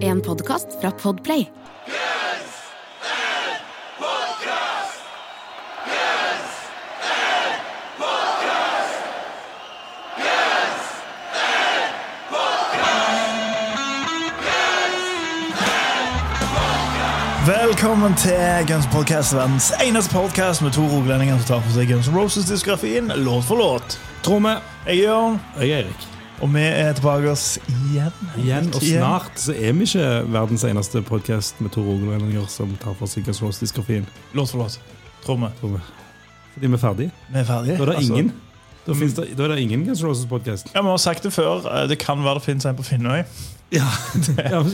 En podkast fra Podplay. Velkommen til Guns Podcast, verdens eneste podcast med to rogalendinger som tar for seg Guns Roses-diskografien låt for låt. Tromme. Jeg er Jørn, Jeg er Erik. Og vi er tilbake oss igjen. Igjen, og snart så er vi ikke verdens eneste podkast med to rogalendinger som tar for seg Guns N' Roses-diskografien. Låt for låt. Tromme. Tromme. Fordi vi er ferdige. Vi er ferdige. Da er det Altså, ingen Da, det, da er det ingen Guns Roses-podkast. Ja, Vi har sagt det før. eh, Det kan være det finnes en på Finnøy. Ja,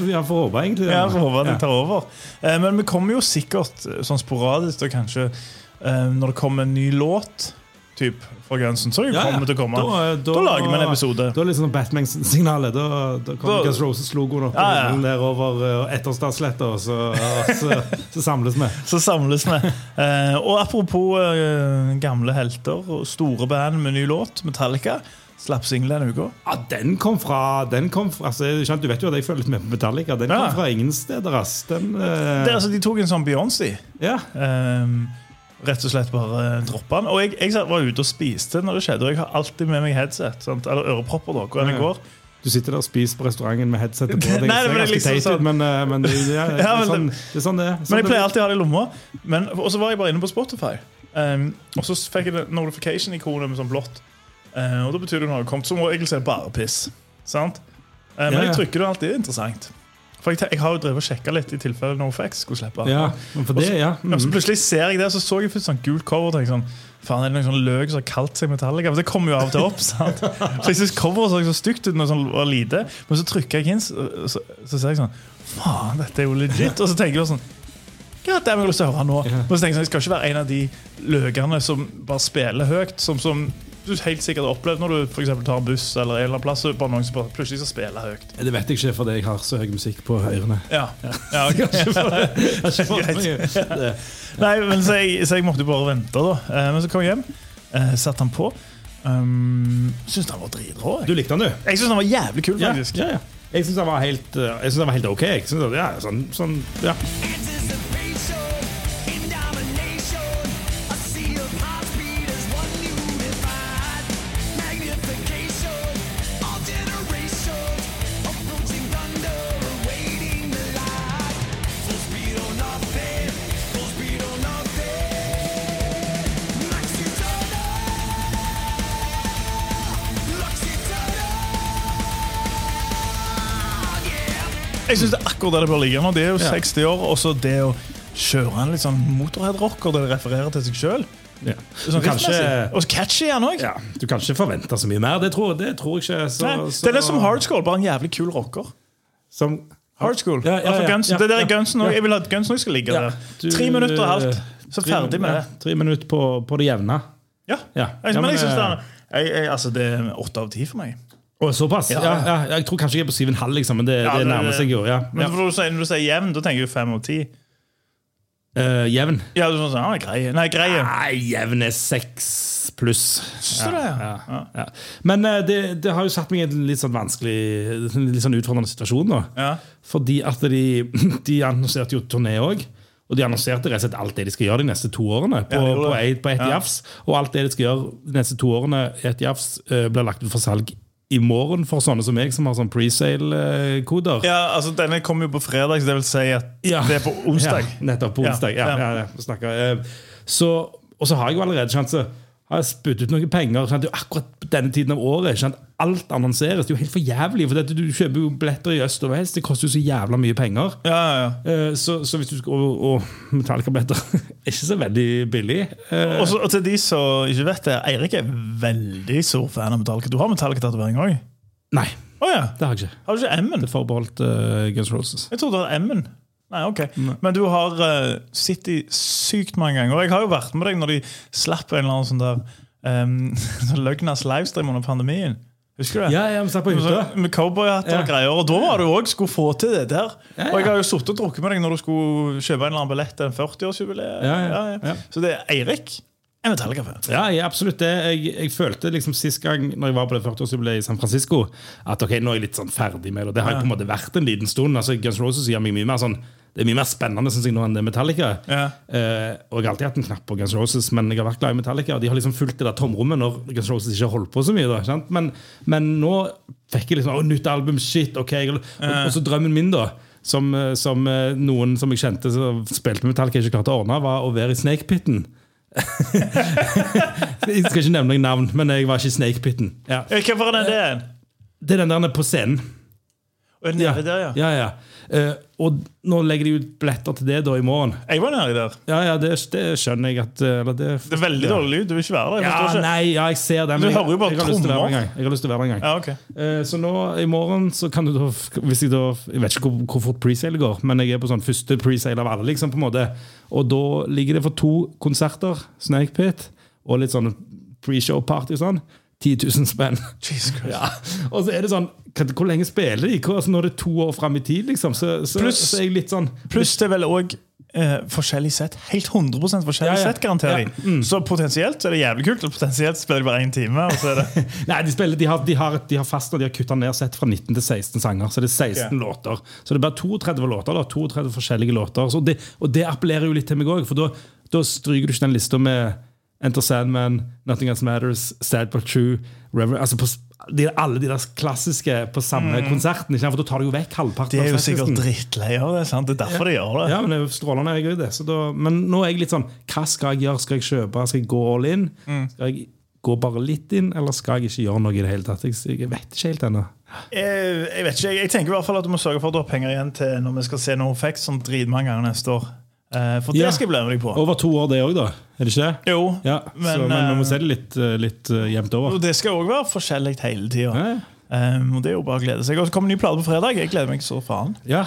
vi har får håpe, egentlig. Ja, får håpe de tar over. Eh, Men vi kommer jo sikkert eh, sånn sporadisk da kanskje når det kommer en ny låt typ, fra Gunsen, så er det Ja, ja. kommer til å komme. Da, Da lager vi en episode. Da er det sånn Batman-signalet. Da, da kommer Da- Guns Roses-logoen opp Ja, ja. der over uh, Etterstadsletta, og så, så, så samles vi. Så samles vi. Eh, og apropos eh, gamle helter og store band med ny låt, Metallica, slapp singelen denne uka. Ja, den kom fra, den kom fra altså, Du vet jo at jeg følger litt med på Metallica. Den Ja. kom fra ingen steder, ass. Den, eh, Det, altså, de tok en sånn Beyoncé. ja. Eh, rett og slett bare uh, droppa den. Og jeg, jeg var ute og spiste når det skjedde, og jeg har alltid med meg headset. Sant? Eller ørepropper, da, hvor enn jeg går. Du sitter der og spiser på restauranten med headsetet på. Det Nei, men det er liksom sånn- men, eh, men det, ja, det, er sånn, det- det er sånn det er. Sånn Men jeg pleier alltid å ha det i lomma. Og så var jeg bare inne på Spotify. Um, og så fikk jeg notification-ikonet med sånn blått. Uh, og da betyr det når det har kommet. så må jeg det bare piss. Sant? Uh, men jeg trykker det alltid. Er interessant. For jeg, jeg har jo drevet og sjekka litt i tilfelle NoFX skulle slippe. Ja, for det, ja. Ja, så Mm. plutselig ser jeg det, så så jeg først sånn gult cover. Og tenkte sånn, faen, er det noen sånn løk som har kalt seg Metallica? For det kommer jo av og til opp. sant? For jeg synes Coveret så så stygt ut det sånn var lite, men så trykker jeg inn, så, så, så ser jeg sånn Faen, dette er jo legit. Og så tenker jeg sånn ja, det har jeg lyst til å høre nå. Men så tenker jeg sånn, Jeg skal ikke være en av de løkene som bare spiller høyt. Som, som du helt sikkert opplevd når du for tar en buss eller en eller annen plass. noen som bare plutselig skal spille høyt. Det vet jeg ikke fordi jeg har så høy musikk på ørene. Ja, ja ok. Greit. Det- Nei, men så jeg, så jeg måtte bare vente, da. Eh, Men så kom jeg hjem, eh, satte han på. Um, syns han var dritrå. Du likte han, du? jeg syns han var jævlig kul, faktisk. ja, ja. Jeg syns han var helt eh, Jeg synes han var helt ok. Jeg synes, ja, sånn, sånn, ja. Jeg syns det er akkurat der det bør ligge nå. Det er jo Ja. 60 år, og så det å kjøre en litt sånn motorhead-rocker der det refererer til seg sjøl. ja. Sånn Kanskje- Og så catchy er han òg. ja. Du kan ikke forvente så mye mer. Det tror, det tror jeg ikke. Så, Det er det som Hardschool, bare en jævlig kul rocker. Som, Hardschool. Ja, ja, Ja, det der er. Gunsen òg. Jeg vil at Gunsen skal ligge der. du- Tre minutter og alt. Så ferdig med det. Tre minutter på, på det jevne. Ja. Men jeg synes det eh, er jeg, jeg, altså det er åtte av ti for meg. Såpass? Ja. Ja, ja, jeg tror kanskje jeg er på syv og en halv, liksom, men det, det det- nærmer seg jo. Ja. Men når, du sier, når du sier jevn, da tenker jeg fem av 10? Uh, jevn? Ja, du sånn, ah, greie. Nei, greie. Nei, jevn er 6 pluss. Du. Men uh, det, det har jo satt meg i en litt sånn vanskelig, litt sånn utfordrende situasjon. Ja. Fordi at de, de annonserte jo turné òg. Og de annonserte rett og slett alt det de skal gjøre de neste to årene. På, Ja, på, et, på et Ja. jafs. Og alt det de skal gjøre de neste to årene, et jafs, uh, blir lagt ut for salg i morgen for sånne som meg, som har sånn presale-koder. ja, altså Denne kommer jo på fredag, så det vil si at Ja. det er på onsdag. Ja, nettopp på onsdag. Ja, ja. ja. Eh, Så, og så har jeg jo allerede sjanse har spydd ut noen penger. Sant? det er jo akkurat på denne tiden av året Sant? alt annonseres. Det er jo helt for jævlig. For du kjøper jo billetter i øst og vest. Det koster jo så jævla mye penger. Ja, ja, ja. Eh, Så, så hvis du skal, og, og Metallica-billetter er ikke så veldig billig. Eh, Og, så, og til de som ikke vet det, Eirik er veldig stor fan av Metallica. Du har Metallica-tatovering òg? Nei, Oh, ja. det har jeg ikke. Har du ikke M-en? Det er forbeholdt uh, Guns Roses. Jeg trodde det var M-en. Nei, ok. Men du har uh, sittet sykt mange ganger. Og jeg har jo vært med deg når de slapp en eller annen sånn der um, sånn Løgnas livestream under pandemien. Husker du det? Ja, ja, vi satt på hytta. Med- cowboyhatter Ja. og greier. Og da var du òg skulle få til det der. Ja, ja. Og jeg har jo sittet og drukket med deg når du skulle kjøpe en eller annen billett til en 40-årsjubileet. Ja, ja, ja. Så det er Eirik. En Metallica-fan. Ja, jeg, absolutt det. Jeg, jeg følte liksom sist gang Når jeg var på det 40-årsjubileet i San Francisco, at ok, nå er jeg litt sånn ferdig med det. Og det har jeg på en måte vært en liten stund. Altså Guns Roses gir meg mye mer sånn det er mye mer spennende synes jeg, nå enn det Metallica. Ja. Eh, og Jeg har alltid hatt en knapp på Guns Roses, men jeg har vært glad i Metallica. Og de har liksom fulgt det der tomrommet når Guns Roses ikke har holdt på så mye. Da, sant? Men, men nå fikk jeg liksom Å, nytt album, shit, ok. Og, og så drømmen min, da, som, eh, som eh, noen som jeg kjente som spilte Metallica, ikke klarte å ordne, var å være i Snakepitten. Jeg skal ikke nevne noen navn, men jeg var ikke i Snakepitten. Ja. Eh, var er det det? Er den der på scenen. Og nede der, ja. Ja, ja. Eh, og nå legger de ut billetter til det da i morgen. Jeg var nedi der. Ja, ja, det, det skjønner jeg at eh, eller det, Det er veldig dårlig lyd. Du vil ikke være der. Jeg Ja, ikke. nei, ja, jeg ser det. Du men jeg- hører jo bare jeg har lyst til å være der en gang. Jeg har lyst til å være der en gang. Ja, okay. Eh, Så nå i morgen så kan du da hvis jeg, da, jeg vet ikke hvor, hvor fort presale går, men jeg er på sånn første presale av alle. liksom på en måte Og da ligger det for to konserter, Snake Pit, og litt sånn pre-show-party og sånn. 10 000 spenn. Ja. Og så er det sånn kan- Hvor lenge spiller de? Altså, når det er to år fram i tid, liksom, så, så, plus, så er jeg litt sånn Pluss det er vel òg eh, forskjellig sett. Helt 100 forskjellig Ja, ja. sett, garanterer. Ja, mm. Så potensielt er det jævlig kult, og potensielt spiller de bare én time. Og så det Nei, de, spiller, de, har, de, har, de har fast og de har kutta ned sett fra 19 til 16 sanger. Så det er 16 okay. låter. Så det er bare 32 låter. da, 32 forskjellige låter. Så det, og det appellerer jo litt til meg òg, for da stryker du ikke den lista med Enter Sandman, Nothing Else Matters, Sad But True Rever altså på, de, Alle de der klassiske på samme konserten. Ikke? For da tar du jo vekk halvparten De er jo sikkert drittlei av det. sant? Det er derfor de gjør det. Ja, men det er jo strålende. Jeg det. Så da, men nå er jeg litt sånn Hva skal jeg gjøre? Skal jeg kjøpe? Skal jeg gå all in? Mm. Skal jeg gå bare litt inn, eller skal jeg ikke gjøre noe i det hele tatt? Jeg, jeg vet ikke helt ennå. Jeg, jeg vet ikke, jeg, jeg tenker i hvert fall at du må sørge for at du har penger igjen til når vi skal se No Effects sånn dritmange ganger neste år. Eh, for det Ja. skal jeg bli med deg på. Over to år, det òg, da? Er det ikke det? Jo, Ja, men, så, men vi må eh, se det litt, eh, litt jevnt over. det skal òg være forskjellig hele tida. Ja, Um, og det er jo bare å glede seg. Og så kommer ny plate på fredag. Jeg gleder meg så faen. ja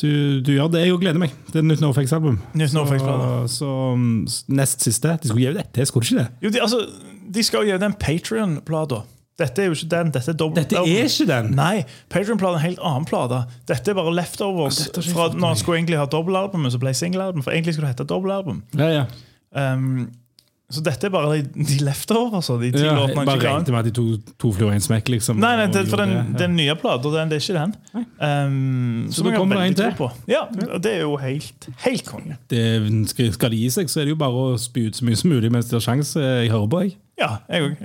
du, du gjør det. Jeg gleder meg. Det er et nytt NoFX-album. Nytt NoFX-plate. Så, så um, nest siste. De skulle gi ut dette, skulle de ikke det? Jo, de, altså, de skal jo gjøre den Patrion-plata. Dette er jo ikke den. Dette er dobbelt. Dette er ikke den! Nei, Patrion-plata er en helt annen plate. Dette er bare leftovers Ja, fra når han skulle egentlig ha dobbeltalbumet, så ble singelalbum. For egentlig skulle det hete dobbeltalbum. Ja, ja. Um, så dette er bare de, de leftover, Altså, de ti ja låtene jeg han bare ikke kan. regnet ut. med at de to, to fluer i en smekk, liksom. Nei, nei, det, for den, det, ja. den nye plata, den, det er ikke den. Um, Så så da kommer det en til. på. Ja, og det er jo helt, helt konge. det, skal, skal de gi seg, så er det jo bare å spy ut så mye som mulig mens de har sjanse. Jeg hører på, jeg. Ja, jeg òg.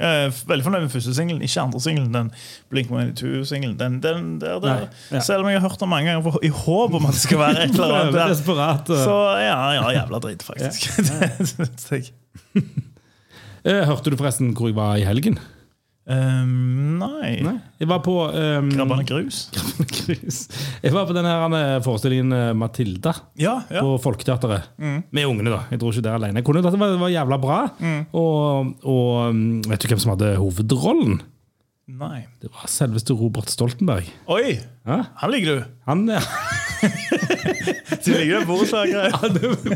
Veldig fornøyd med første singelen, ikke andre singelen. Den Blink 182-singelen. Den, den, der, der. Ja. Selv om jeg har hørt den mange ganger for- i håp om at det skal være et eller annet der. Så ja, ja jævla dritt, faktisk. Det. Eh, Hørte du forresten hvor jeg var i helgen? Um, nei. Nei. Jeg var på um, Grabbende grus? Grus. Jeg var på den eh, forestillingen eh, Matilda Ja. ja. på Folketeatret. Med ungene, da. Jeg dro ikke der alene. Jeg kunne det var, det var jævla bra. Og, og um, vet du hvem som hadde hovedrollen? Nei. Det var selveste Robert Stoltenberg. Oi! Ja? Han liker du. Han ja. Du liker det borettslaget.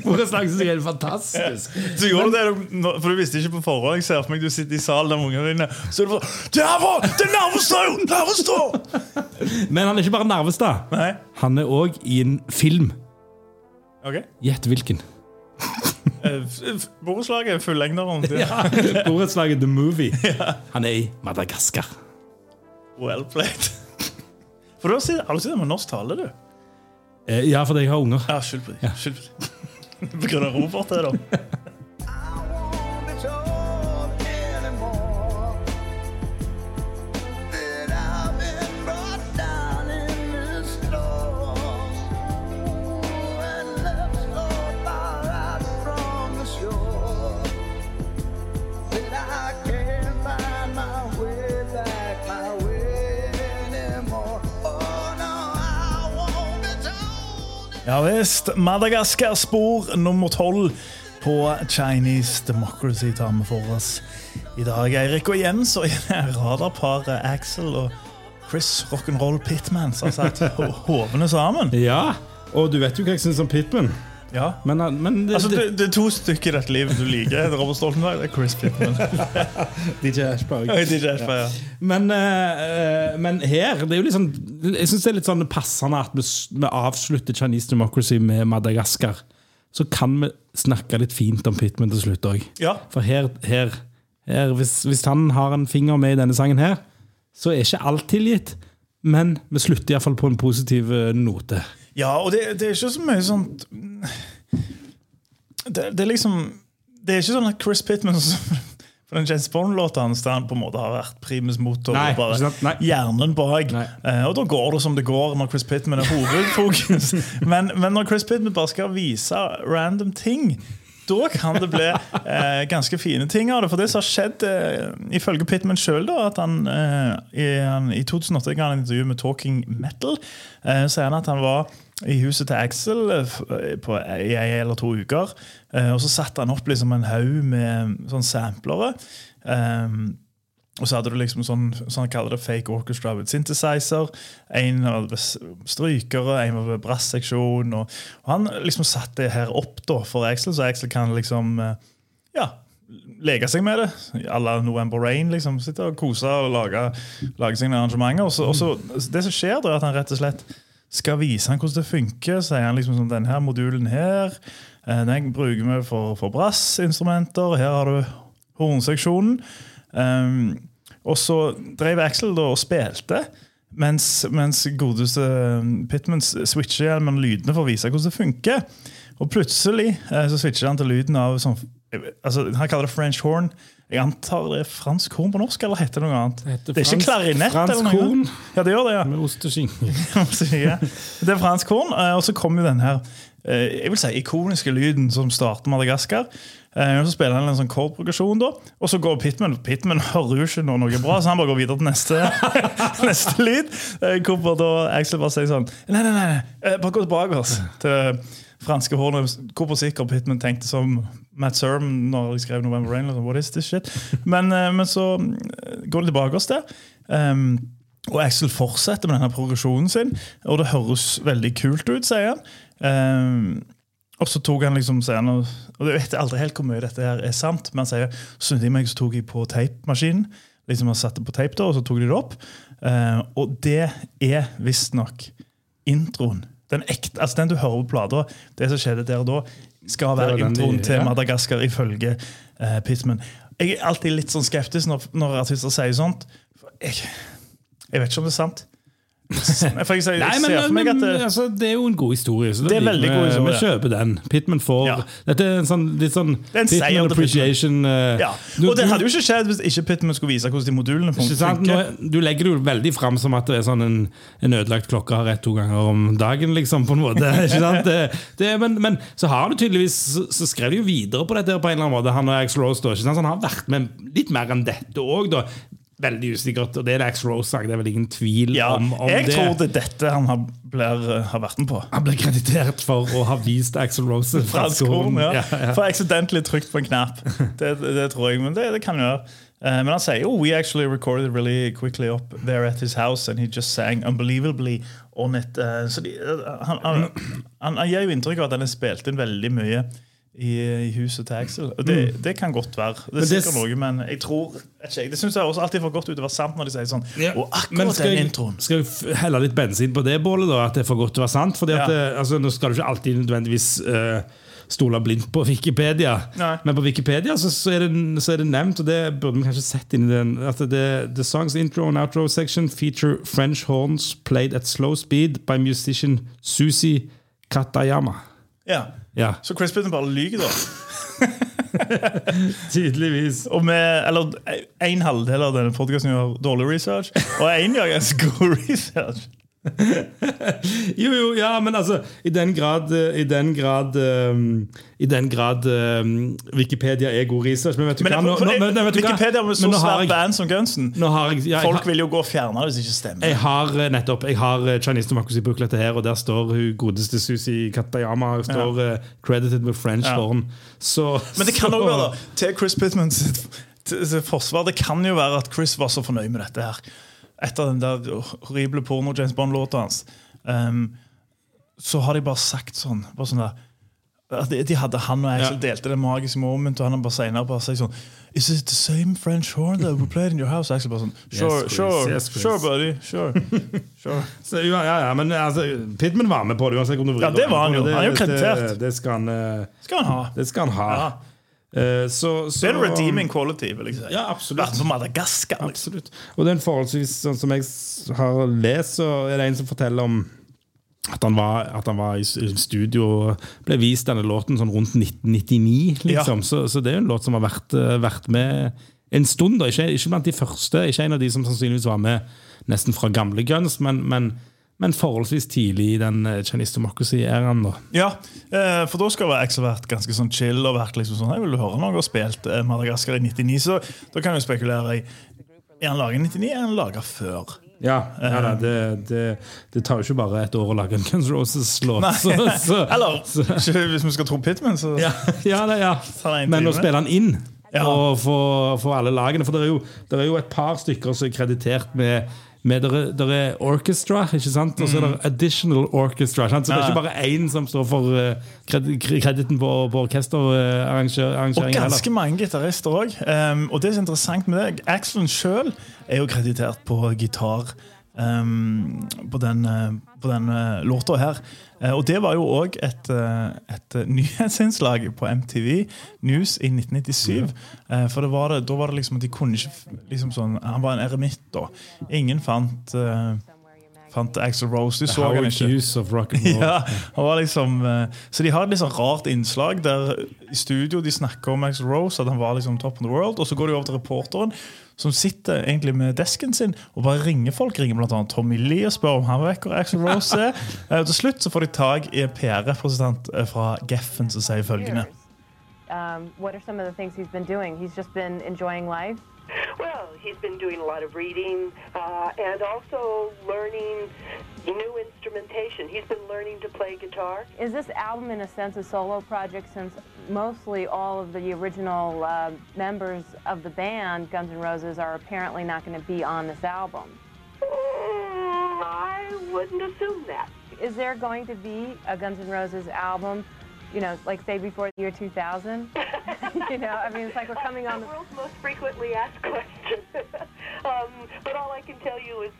Borettslag Ja, det er helt fantastisk. Så gjorde du det, for du visste ikke på forhånd. Jeg ser for meg du sitter i salen med ungene dine. Så det sånn Der Det er Narvestad! Narvestad! Men han er ikke bare Narvestad. Nei. Han er òg i en film. Ok. Gjett hvilken. Eh, Borettslaget er fullengderen. Ja. Borettslaget The Movie. Han er i Madagaskar. Well played. For du har alltid med norsk tale, du? Eh, Ja, fordi jeg har unger. Ja, skyld på på det. På grunn av Robert, det, da. Ja visst. Madagaskar-spor nummer tolv på Chinese Democracy tar vi for oss i dag. Eirik og Jens og radarparet Axel og Chris Rock'n'Roll Pitman som har satt ho- hovene sammen. Ja, og du vet jo hva jeg syns om Pitman. Ja. Men, men det, Altså, det, det er to stykker i dette livet du liker. Det er Robert Stoltenberg det er Chris Pittman. DJ Ashberg. DJ Ashberg, ja. Men, eh, eh, men her det er jo litt sånn, Jeg syns det er litt sånn passende at vi, vi avslutter Chinese Democracy med Madagaskar. så kan vi snakke litt fint om Pittman til slutt òg. Ja. For her, her, her hvis, hvis han har en finger med i denne sangen her, så er ikke alt tilgitt. Men vi slutter iallfall på en positiv eh, note. Ja, og det, det er ikke så mye sånt det, det er liksom Det er ikke sånn at Chris Pittman For den James Bond-låta hans der han på en måte har vært primus motor Nei, og bare? Nei. hjernen bak. Nei. Eh, og da går det som det går når Chris Pittman er hovedfokus. men, men når Chris Pittman bare skal vise random ting da kan det bli eh, ganske fine ting av det. For det som har skjedd, eh, ifølge Pittman sjøl, at han, eh, i, i 2008 ga han et intervju med Talking Metal. Eh, sier han at han var i huset til Axel eh, eh, på, ei eller to uker. Eh, og så satte han opp liksom en haug med sånn samplere. Eh, og så hadde du liksom sånn, sånn kaller det fake orchestra with synthesizer. En av strykere, en av brassseksjon. Og, og han liksom satte det her opp da for Axel, så Axel kan liksom eh, ja, leke seg med det. à la November Rain. liksom, Sitte og kose og lage, lage sine arrangementer. Og så, og så, det som skjer, da, er at han rett og slett skal vise han hvordan det funker. sier han liksom sånn, denne modulen her, eh, den bruker vi for, for brassinstrumenter. Her har du hornseksjonen. Um, og så drev Axel og spilte, mens, mens godeste um, Pittman switcher igjen med lydene for å vise hvordan det funker. Og plutselig eh, så switcher han til lyden av sånn altså, Han kaller det French horn. Jeg antar det er fransk horn på norsk, eller heter det noe annet? Det Det er ikke klarinett? fransk horn. Ja, det gjør det, ja. Med ost og skinke. Så. Det er fransk horn, eh, og så kommer jo den her eh, jeg vil si ikoniske lyden som starter Madagaskar. Eh, og Så spiller han en sånn kordprogresjon, da, og så går Pittman Pittman hører jo ikke noe, bra, så han bare går videre til neste, neste lyd. Hvorfor da Axel bare sier sånn Nei, nei, nei, bare gå tilbake oss til franske hornet. Hvorfor sikkert Pittman tenkte som Matt Serm når de skrev November Rain. What is this shit? Men, eh, men så eh, går de tilbake oss der. Um, og Axel fortsetter med denne progresjonen sin, og det høres veldig kult ut, sier han. Um, og så tok han liksom sier han, og jeg vet aldri helt hvor mye dette her er sant, men han sier så meg så tok jeg på tapemaskinen. Liksom han satte på tape da, og så tok de det opp. Uh, og det er visstnok introen. Den ekte, altså den du hører på plata, det som skjedde der og da, skal være introen til ja. Madagaskar ifølge uh, Pittman. Jeg er alltid litt sånn skeptisk når, når artister sier sånt. Jeg, jeg vet ikke om det er sant. For jeg, jeg Nei, men, ser for meg at det, altså, det er jo en god historie. Så Det er veldig god historie. Vi kjøper den. Pitman får Ja. Dette er en sånn, litt sånn Pittman appreciation. eh, ja. du- Og det hadde jo ikke skjedd hvis ikke Pittman skulle vise hvordan de modulene funker. Du legger det jo veldig fram som at det er sånn en, en ødelagt klokke har rett to ganger om dagen, liksom, på en måte. Det, det, men, men så har du tydeligvis Så, så skrev de jo videre på dette på en eller annen måte, han og Axel Rose. Da, han har vært med litt mer enn dette òg, da. Veldig usikkert. Og det er det Ax Rose sagt, det er vel ingen tvil Ja, om, om jeg det. tror det er dette han har, blir, har vært med på. Han ble kreditert for å ha vist Axel Rose Fransk horn, ja. Ja, ja. For accidentally trykt på en knapp. Det, det, det tror jeg, men det, det kan gjøre. Uh, men han sier oh, we actually recorded really quickly up there at his house, and he just sang unbelievably on it. Uh, så de, uh, han, han, han, han gir jo inntrykk av at han har spilt inn veldig mye i, huset til Axel. Det, det kan godt være. Det er Mm. Sikkert noe, men jeg tror ikke, Det syns jeg også alltid får godt ut å være sant når de sier sånn. Ja, Og akkurat den jeg, introen. skal jeg helle litt bensin på det bålet, da, at det er for godt til å være sant? Fordi at, Ja. eh, altså, Nå skal du ikke alltid nødvendigvis uh, stole blindt på Wikipedia, Nei. men på Wikipedia så, så, er det, så er det nevnt, og det burde vi kanskje sett inn i den, at det, The songs intro and outro section feature French horns played at slow speed by musician Susi Katayama. Ja. Ja, Så Chris Bitten bare lyver, da. tydeligvis. Og med, eller En halvdel av denne podkasten gjør dårlig research, og én gjør ganske god research. Jo, jo, ja, men altså I den grad eh, I den grad, um, I den grad um, Wikipedia er god research. Men vet du Men hva? Nå, nå, det- vet du hva? Wikipedia med så svært band som Gunsen. Nå ja, Folk har- vil jo gå og fjerne det hvis det ikke stemmer. jeg har nettopp Jeg har Chinese Democracy-buklettet her, og der står hun godeste Susi Katayama står eh, credited with French Ja. horn. Så, Men det kan òg være, da, til Chris Pittman sitt til- til forsvar, det kan jo være at Chris var så fornøyd med dette her. Etter den der horrible porno-James Bond-låta hans. Um, så har de bare sagt sånn, bare sånn der, de, de hadde Han og Axel Ja. delte det magiske moment, og han har bare senere bare sagt sånn Is it the same French horn that we played in your house? Axel bare sånn Sure, yes, sure, yes, sure, buddy. Sure. sure. Så, ja, ja, men altså, Pittman var med på det uansett om du vrir Ja, det var han jo. Han er jo kreditert. Det, det, skal han, eh, Skal han ha. det skal han ha. Ja. Eh, så, så, Det er en redeeming quality. vil jeg si. Ja, absolutt. På Madagaskar. Liksom. Absolutt. Og det er en forholdsvis, sånn som jeg har lest, så er det en som forteller om at han var, at han var i studio og ble vist denne låten sånn rundt 1999. liksom. Så, så det er jo en låt som har vært, eh, vært med en stund. da. Ikke, ikke blant de første, ikke en av de som sannsynligvis var med nesten fra gamle Guns, men, men, men forholdsvis tidlig i den eh, Chinese Democracy-æraen. da. Ja, eh, for da skal jeg Axel vært ganske sånn chill og vært liksom sånn Hei, vil du høre noe og spilt eh, Madagaskar i 99? Så da kan vi spekulere i Er han laga i 99, eller er han laga før? Ja, ja da, det, det, det tar jo ikke bare et år å lage en Guns Roses-låt. Eller ikke hvis vi skal tro Pitman, så ja, ja, det, ja. Men å spille han inn Ja. og få, få alle lagene For det er, jo, det er jo et par stykker som er kreditert med med der er, der er orchestra, ikke sant? og så er det additional orchestra. Sant? Så det er Mm. Ikke bare én som står for uh, krediten på, på Og orkesterarrangering. ganske mange gitarister òg. Um, og det som er interessant med det, Axelen sjøl er jo kreditert på gitar um, på den, uh, på den uh, låta her. Uh, og det var jo òg et, et nyhetsinnslag på MTV News i 1997. Uh, for det var det, da var det liksom at de kunne ikke liksom sånn, Han var en eremitt, da. Ingen fant uh, Fant Axel Rose. De så han ikke. Of rock and roll. Ja, han var liksom eh, Så de har et litt sånn rart innslag der i studio de snakker om Axl Rose, at han var liksom top of the world, og så går de over til reporteren, som sitter egentlig med desken sin og bare ringer folk. Ringer annet Tommy Lee og spør om han vet hvor Axl Rose er. Eh, og til slutt så får de tak i en PR-representant eh, fra Geffen som sier følgende. Um, what are some of the things he's been doing? He's just been enjoying life. Well, he's been doing a lot of reading uh, and also learning new instrumentation. He's been learning to play guitar. Is this album, in a sense, a solo project since mostly all of the original uh, members of the band, Guns N' Roses, are apparently not going to be on this album? Mm, I wouldn't assume that. Is there going to be a Guns N' Roses album, you know, like say before the year 2000? you know, I mean, it's like we're coming on the the. world's most frequently asked question. um, but all I can tell you is.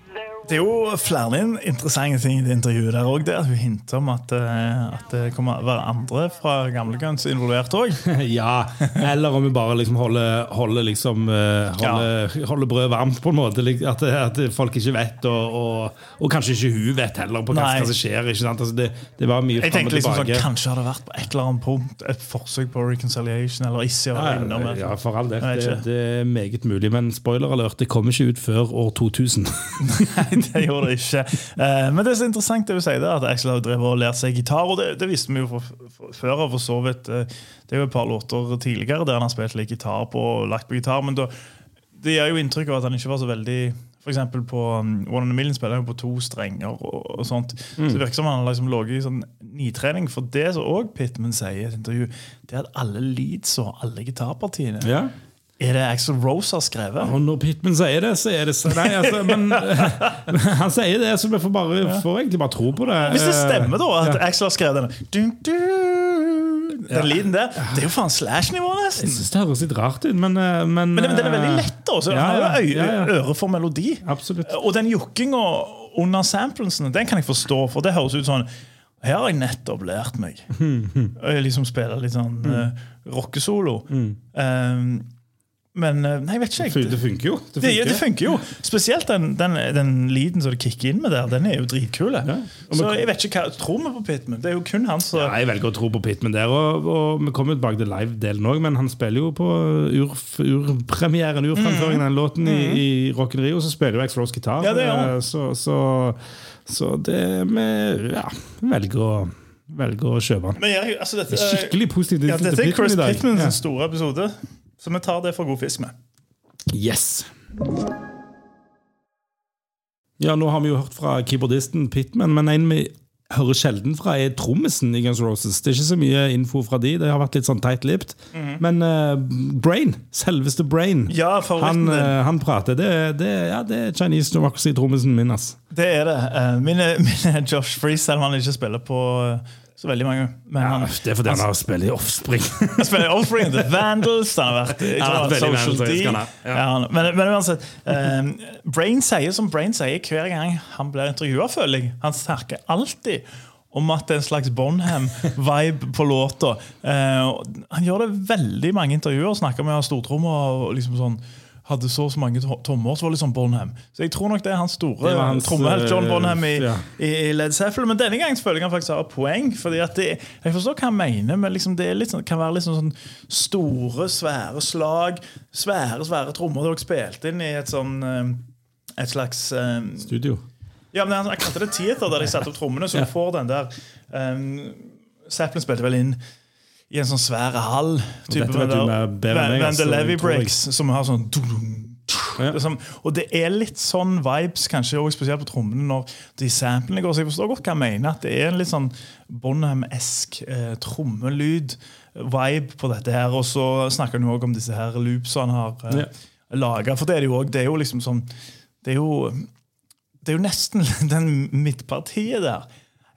Det er jo flere interessante ting i det intervjuet der òg. Hun hinter om at, eh, at det kommer å være andre fra gamle Guns involvert òg. Ja, eller om vi bare liksom holder, holder, liksom, eh, holder, holder brødet varmt, på en måte. At, at folk ikke vet, og, og, og kanskje ikke hun vet heller på hva, som skjer. Altså det, det var mye Jeg tenkte liksom sånn. Kanskje har det vært på et eller annet punkt et forsøk på reconciliation, eller ikke. Ja, ja, for all del. Det, det er meget mulig. Men spoiler alert, det kommer ikke ut før år 2000. Nei, det gjorde det ikke. Eh, men det er så interessant det du sier at Axel har drevet og lært seg gitar. Og det, det visste vi jo for, for, før av, for så vidt. eh, Det er jo et par låter tidligere der han har spilt litt gitar på og lagt på gitar. Men da, det gir jo inntrykk av at han ikke var så veldig eksempel på um, One in a Million spiller han på to strenger. og, og sånt. Så det virker som han har liksom ligget i sånn nitrening. For det som òg Pitman sier i et intervju, det er at alle leads og alle gitarpartiene Ja. Er det Axel Rose har skrevet. Og når Pittman sier det, så er det så Nei, altså, men Han sier det, så vi får, bare, får egentlig bare tro på det. Hvis det stemmer, da, at Ja. Axel har skrevet denne dun, dun, Den lyden der, det er jo faen Slash-nivå, nesten. Jeg synes det høres litt rart ut, men Men, Men, men den er veldig lett, da. Så Ja, han har ja, jo ja, ja. øre for melodi. Absolutt. Og den jukkinga under samplesene, den kan jeg forstå, for det høres ut sånn her har jeg nettopp lært meg. Jeg liksom spiller litt sånn uh, rockesolo. Um, men uh, Nei, vet ikke. Jeg. Det funker jo. Det Det, funker. det funker jo. Spesielt den, den, den lyden som det kicker inn med der. Den er jo dritkul. Ja. Så jeg vet ikke hva Tror vi på Pitman? Det er jo kun han som Ja, jeg velger å tro på Pittman der, og, og vi kommer tilbake til live-delen òg, men han spiller jo på ur- urpremieren, urframføringen av den låten i, i Rock Rio, så spiller jo X Rose gitar. Mm. Ja, det. Eh, så, så, så det vi ja, velger å velger å kjøpe den. Jeg, altså, dette, Det er skikkelig positivt ja, Dette er Chris Pittmans. Ja. store episode, så vi tar det for god fisk med. Yes. Ja, nå har vi jo hørt fra keyboardisten Pittman, men en vi hører sjelden fra, er trommisen i Guns Roses. Det er ikke så mye info fra de, det har vært litt sånn tight-lipped. Men uh, Brain, selveste Brain. Ja, han, uh, han prater. Det, det, ja, det er Chinese Democracy-trommisen min, ass. Det er det. Uh, Min er, Josh Freeze, selv om han ikke spiller på eh, så veldig mange. Men Ja, han, det er fordi han har spilt i Offspring. han spiller Offspring, The Vandals Han har vært i Social D. Ja. Ja, men, men uansett um, Brain sier som Brain sier hver gang han blir intervjua, føler jeg. Han snakker alltid om at det er en slags Bonham-vibe på låta. Uh, han gjør det veldig mange intervjuer. Snakker med stortromma og liksom sånn hadde så så mange to- tommer, så var det sånn Bonham. Så jeg tror nok det er hans store trommehelt John eh, Bonham i, ja. i, Led Zeppelin. Men denne gangen føler jeg han faktisk har poeng. Fordi at det, Jeg forstår hva han mener, men liksom det er litt sånn, kan være litt sånn, sånn store, svære slag. Svære, svære trommer. dere spilte spilt inn i et sånn eh, et slags um, Studio. Ja, men han kalte det theater, der de satte opp trommene. Så du får den der um, Zeppelin spilte vel inn i en sånn svære hall. Type dette vet du Levy. Breaks, som har sånn Ja. det sånn- Og det er litt sånn vibes, kanskje også spesielt på trommene, når de samplene går. Så jeg forstår godt hva jeg mener. At det er en litt sånn Bonham-esk eh, trommelyd. Vibe på dette her. Og så snakker han jo også om disse her loopsene han har eh, Ja. laga. For det er det jo òg. Det er jo liksom sånn Det er jo det er jo nesten Den midtpartiet der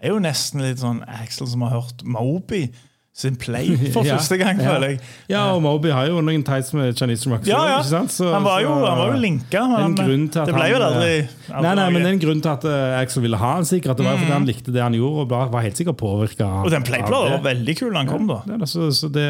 er jo nesten litt sånn Axel som har hørt Moby sin play for første gang, ja. føler jeg. Ja, og Moby har jo noen tights med Chinese Rock. Ja, ja. Så- han, var jo, så- han var jo linka, men det ble jo aldri, eh, aldri Nei, nei, men det er en grunn til at eh, Axel ville ha han sikkert. Det var jo fordi han likte det han gjorde, og var var helt sikkert påvirka. Og den playplaten var veldig kul da han kom, da. Ja, så, så det,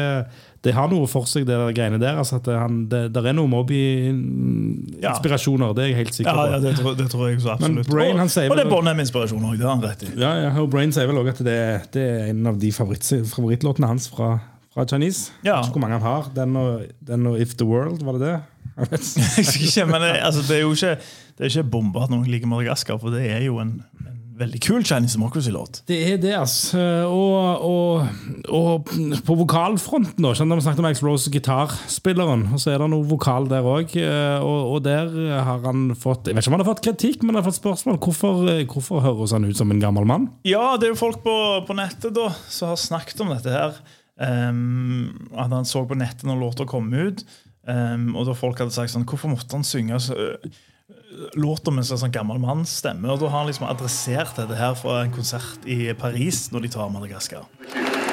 det har noe for seg, det der greiene der. Altså han, det, der er noen Moby-inspirasjoner, det er jeg helt sikker på. ja det, tror, det tror jeg så absolutt. Brain, han og, og det er Bonham-inspirasjon òg, det har han rett i. Ja, ja, og Brain sier vel også at det, det er en av de favoritt, favorittlåtene hans fra, fra Chinese. Ja. Jeg vet ikke hvor mange han har. Den og, den og If the World, var det det? Jeg vet ikke. Men det, altså, det er jo ikke, det er ikke bomba at noen liker Madagaskar, for det er jo en, en veldig kul Chinese Democracy-låt. Det er det, altså. Og, og, og på vokalfronten, da. kjenner du, Vi snakket om Max Rose, gitarspilleren. Og så er det noe vokal der òg. Og, og der har han fått Jeg vet ikke om han har fått kritikk, men han har fått spørsmål. Hvorfor, hvorfor høres han ut som en gammel mann? Ja, det er jo folk på, på nettet da som har snakket om dette her. Um, at han så på nettet når låta kom ut, um, og da folk hadde sagt sånn Hvorfor måtte han synge så, låta med en sånn gammel manns stemme? Og da har han liksom adressert dette her fra en konsert i Paris når de tar Madagaskar.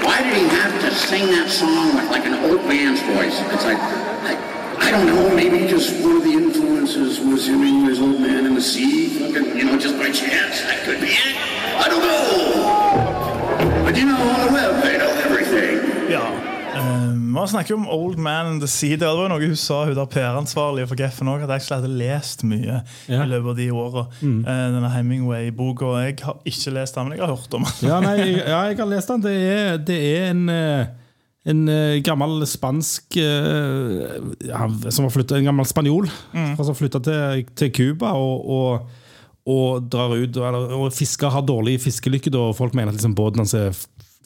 Why did he have to sing that song with like an old man's voice? It's like, I, I don't know, maybe just one of the influences was him in his old man in the sea, fucking, you know, just by chance. That could be it. I don't know. But you know, on the web, they know everything. Ja. Um, man snakker om Old Man and the Sea. Det var noe hun sa, hun der PR-ansvarlige for Geffen òg, at jeg actually hadde lest mye Ja. i løpet av de åra. Uh, denne Hemingway-boka. Jeg har ikke lest den, men jeg har hørt om den. Ja, nei, jeg, ja, jeg har lest den. Det er, det er en eh, en eh, gammel spansk ja, som har flyttet, En gammel spanjol som har flytta til, til Cuba og, og, og drar ut og, eller, og fisker har dårlig fiskelykke. Og folk mener at liksom, båten hans er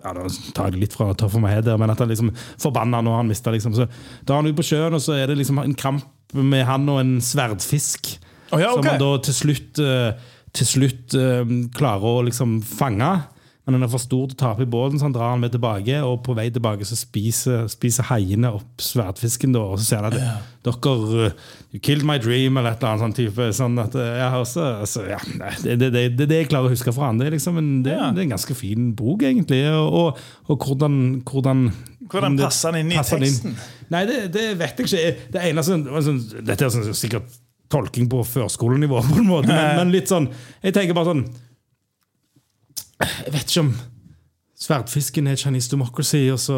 ja, Da tar jeg litt fra top for meg her, men at han liksom forbanna når han mista liksom. Så drar han ut på sjøen, og så er det liksom en kamp med han og en sverdfisk. Oh, ja, okay. Som han da til slutt, eh, til slutt eh, klarer å liksom fange. Men den er for stor til å tape i båten, så han drar han med tilbake. Og på vei tilbake så spiser, spiser haiene opp sverdfisken, da, og så sier han at dere eh, You killed my dream, eller et eller annet sånn type. Sånn at, ja, også, altså, ja, det, det, det, det er det jeg klarer å huske fra han. Det er, liksom en, det, Ja. det er en ganske fin bok, egentlig. Og, og, og hvordan, hvordan Hvordan passer han inn i teksten? Inn. Nei, det, det vet jeg ikke. Det eneste altså, Dette er sånn, sikkert tolking på førskolenivå, på en måte, men, men litt sånn Jeg tenker bare sånn Jeg vet ikke om Sverdfisken er Chinese Democracy, og så,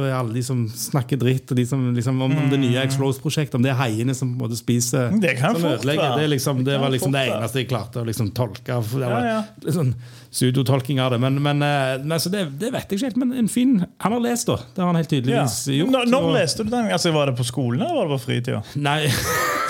er alle de som snakker dritt og de som, liksom, om, om det nye Explose-prosjektet, om det er haiene som på en måte spiser Mm. Det kan som fort være. Det, liksom, det Det var liksom det eneste jeg klarte å liksom tolke. Det var Ja, ja. sånn pseudotolking av det. Men, men eh, nei, så det, det vet jeg ikke helt. Men en fin Han har lest, da. Det har han helt Ja. tydeligvis gjort. Når, når og- leste du den? Altså, Var det på skolen eller var det på fritida? Nei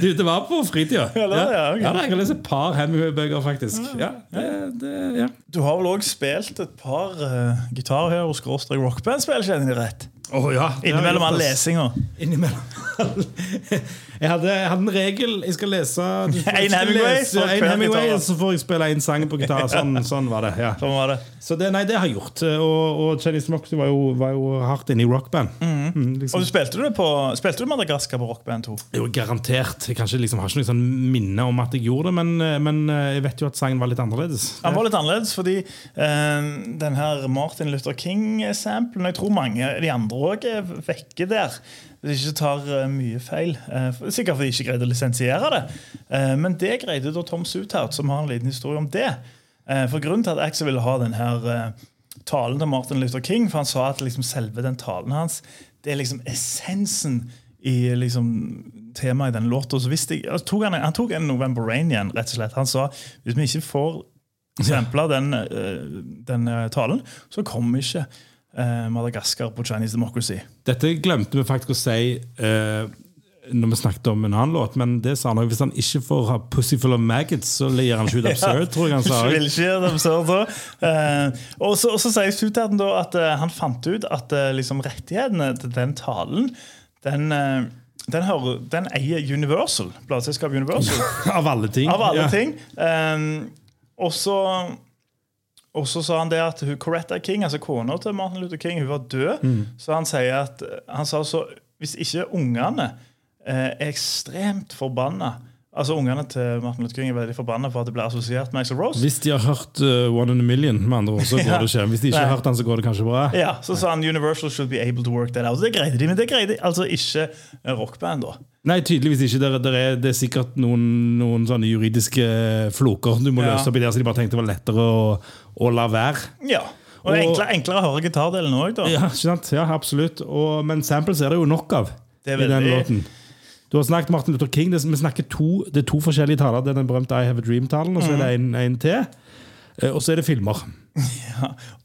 Du, det var på fritida. Ja, ja, Okay. ja, jeg har lest et par Hemingway-bøker, faktisk. Ja, det, det, ja. Du har vel òg spilt et par uh, gitarer hos skråstrek Rockband-spill, kjenner jeg rett? Oh, ja Innimellom all lesinga. Innimellom. Jeg hadde, jeg hadde en regel. Jeg skal lese En Hemingway lese En Hemingway, gitar. så får jeg spille en sang på gitar. Sånn, sånn var det. ja Sånn var det. Så det, nei, det har jeg gjort. Og, og Chinese Democracy var var jo hardt inne i rockband. Mm, Og liksom. du spilte du på Spilte du Madagaskar på rockband 2? Jo, garantert. Jeg kanskje liksom, har ikke noe sånn minne om at jeg gjorde det, men, men eh, jeg vet jo at sangen var litt annerledes. Han var litt annerledes fordi uh, den her Martin Luther King-samplen Jeg tror mange de andre òg er vekke der. Hvis jeg ikke tar eh, mye feil. Eh, sikkert fordi de ikke greide å lisensiere det. Eh, men det greide da Tom Suthout, som har en liten historie om det. For Grunnen til at Axel ville ha denne talen til Martin Luther King, for han sa at liksom selve den talen hans det er liksom essensen i liksom temaet i den låta. Han, han tok en November Rain igjen, rett og slett. Han sa hvis vi ikke får sampla den, den talen, så kommer vi ikke Madagaskar på Chinese Democracy. Dette glemte vi faktisk å si eh, når vi snakket om en annen låt, men det sa han også. Hvis han ikke får ha 'Pussy Full of Maggots', så gir han ikke ut absurd, tror jeg han sa. Vil ikke gjøre absurd. Eh, og, så, og så sier Suterten da at eh, han fant ut at eh, liksom rettighetene til den talen den, eh, den, hører, den eier Universal, plateselskapet Universal. Av alle ting. Av alle Ja. ting. Um, og så og så sa han det at hun, Coretta King, altså kona til Martin Luther King, hun var død. Mm. Så han sier at han sa så hvis ikke ungene eh, er ekstremt forbanna Altså Ungene til Martin Luther King er veldig forbanna for at det ble assosiert med Axel Rose. Hvis de har hørt uh, One in a Million, med andre ord, så går det ikke. Hvis de ikke har hørt den, så går det kanskje bra. Ja, Så sa han Universal should be able to work that out. Det greide de, men det greide altså ikke rockband. da Nei, tydeligvis ikke. Det, det, er, det er sikkert noen, noen sånne juridiske floker du må Ja. løse opp i der, så de bare tenkte det var lettere å, å la være. Ja, Og, Og- enklere, enklere å høre gitardelen òg, da. Ja, ikke sant? Ja, absolutt. Og, men samples er det jo nok av Det er i den låten. Du har snakket Martin Luther King. Det, vi snakker to, det er to forskjellige taler. Det er den berømte I Have a Dream-talen, og så er det en, en til. Eh, Og så er det filmer.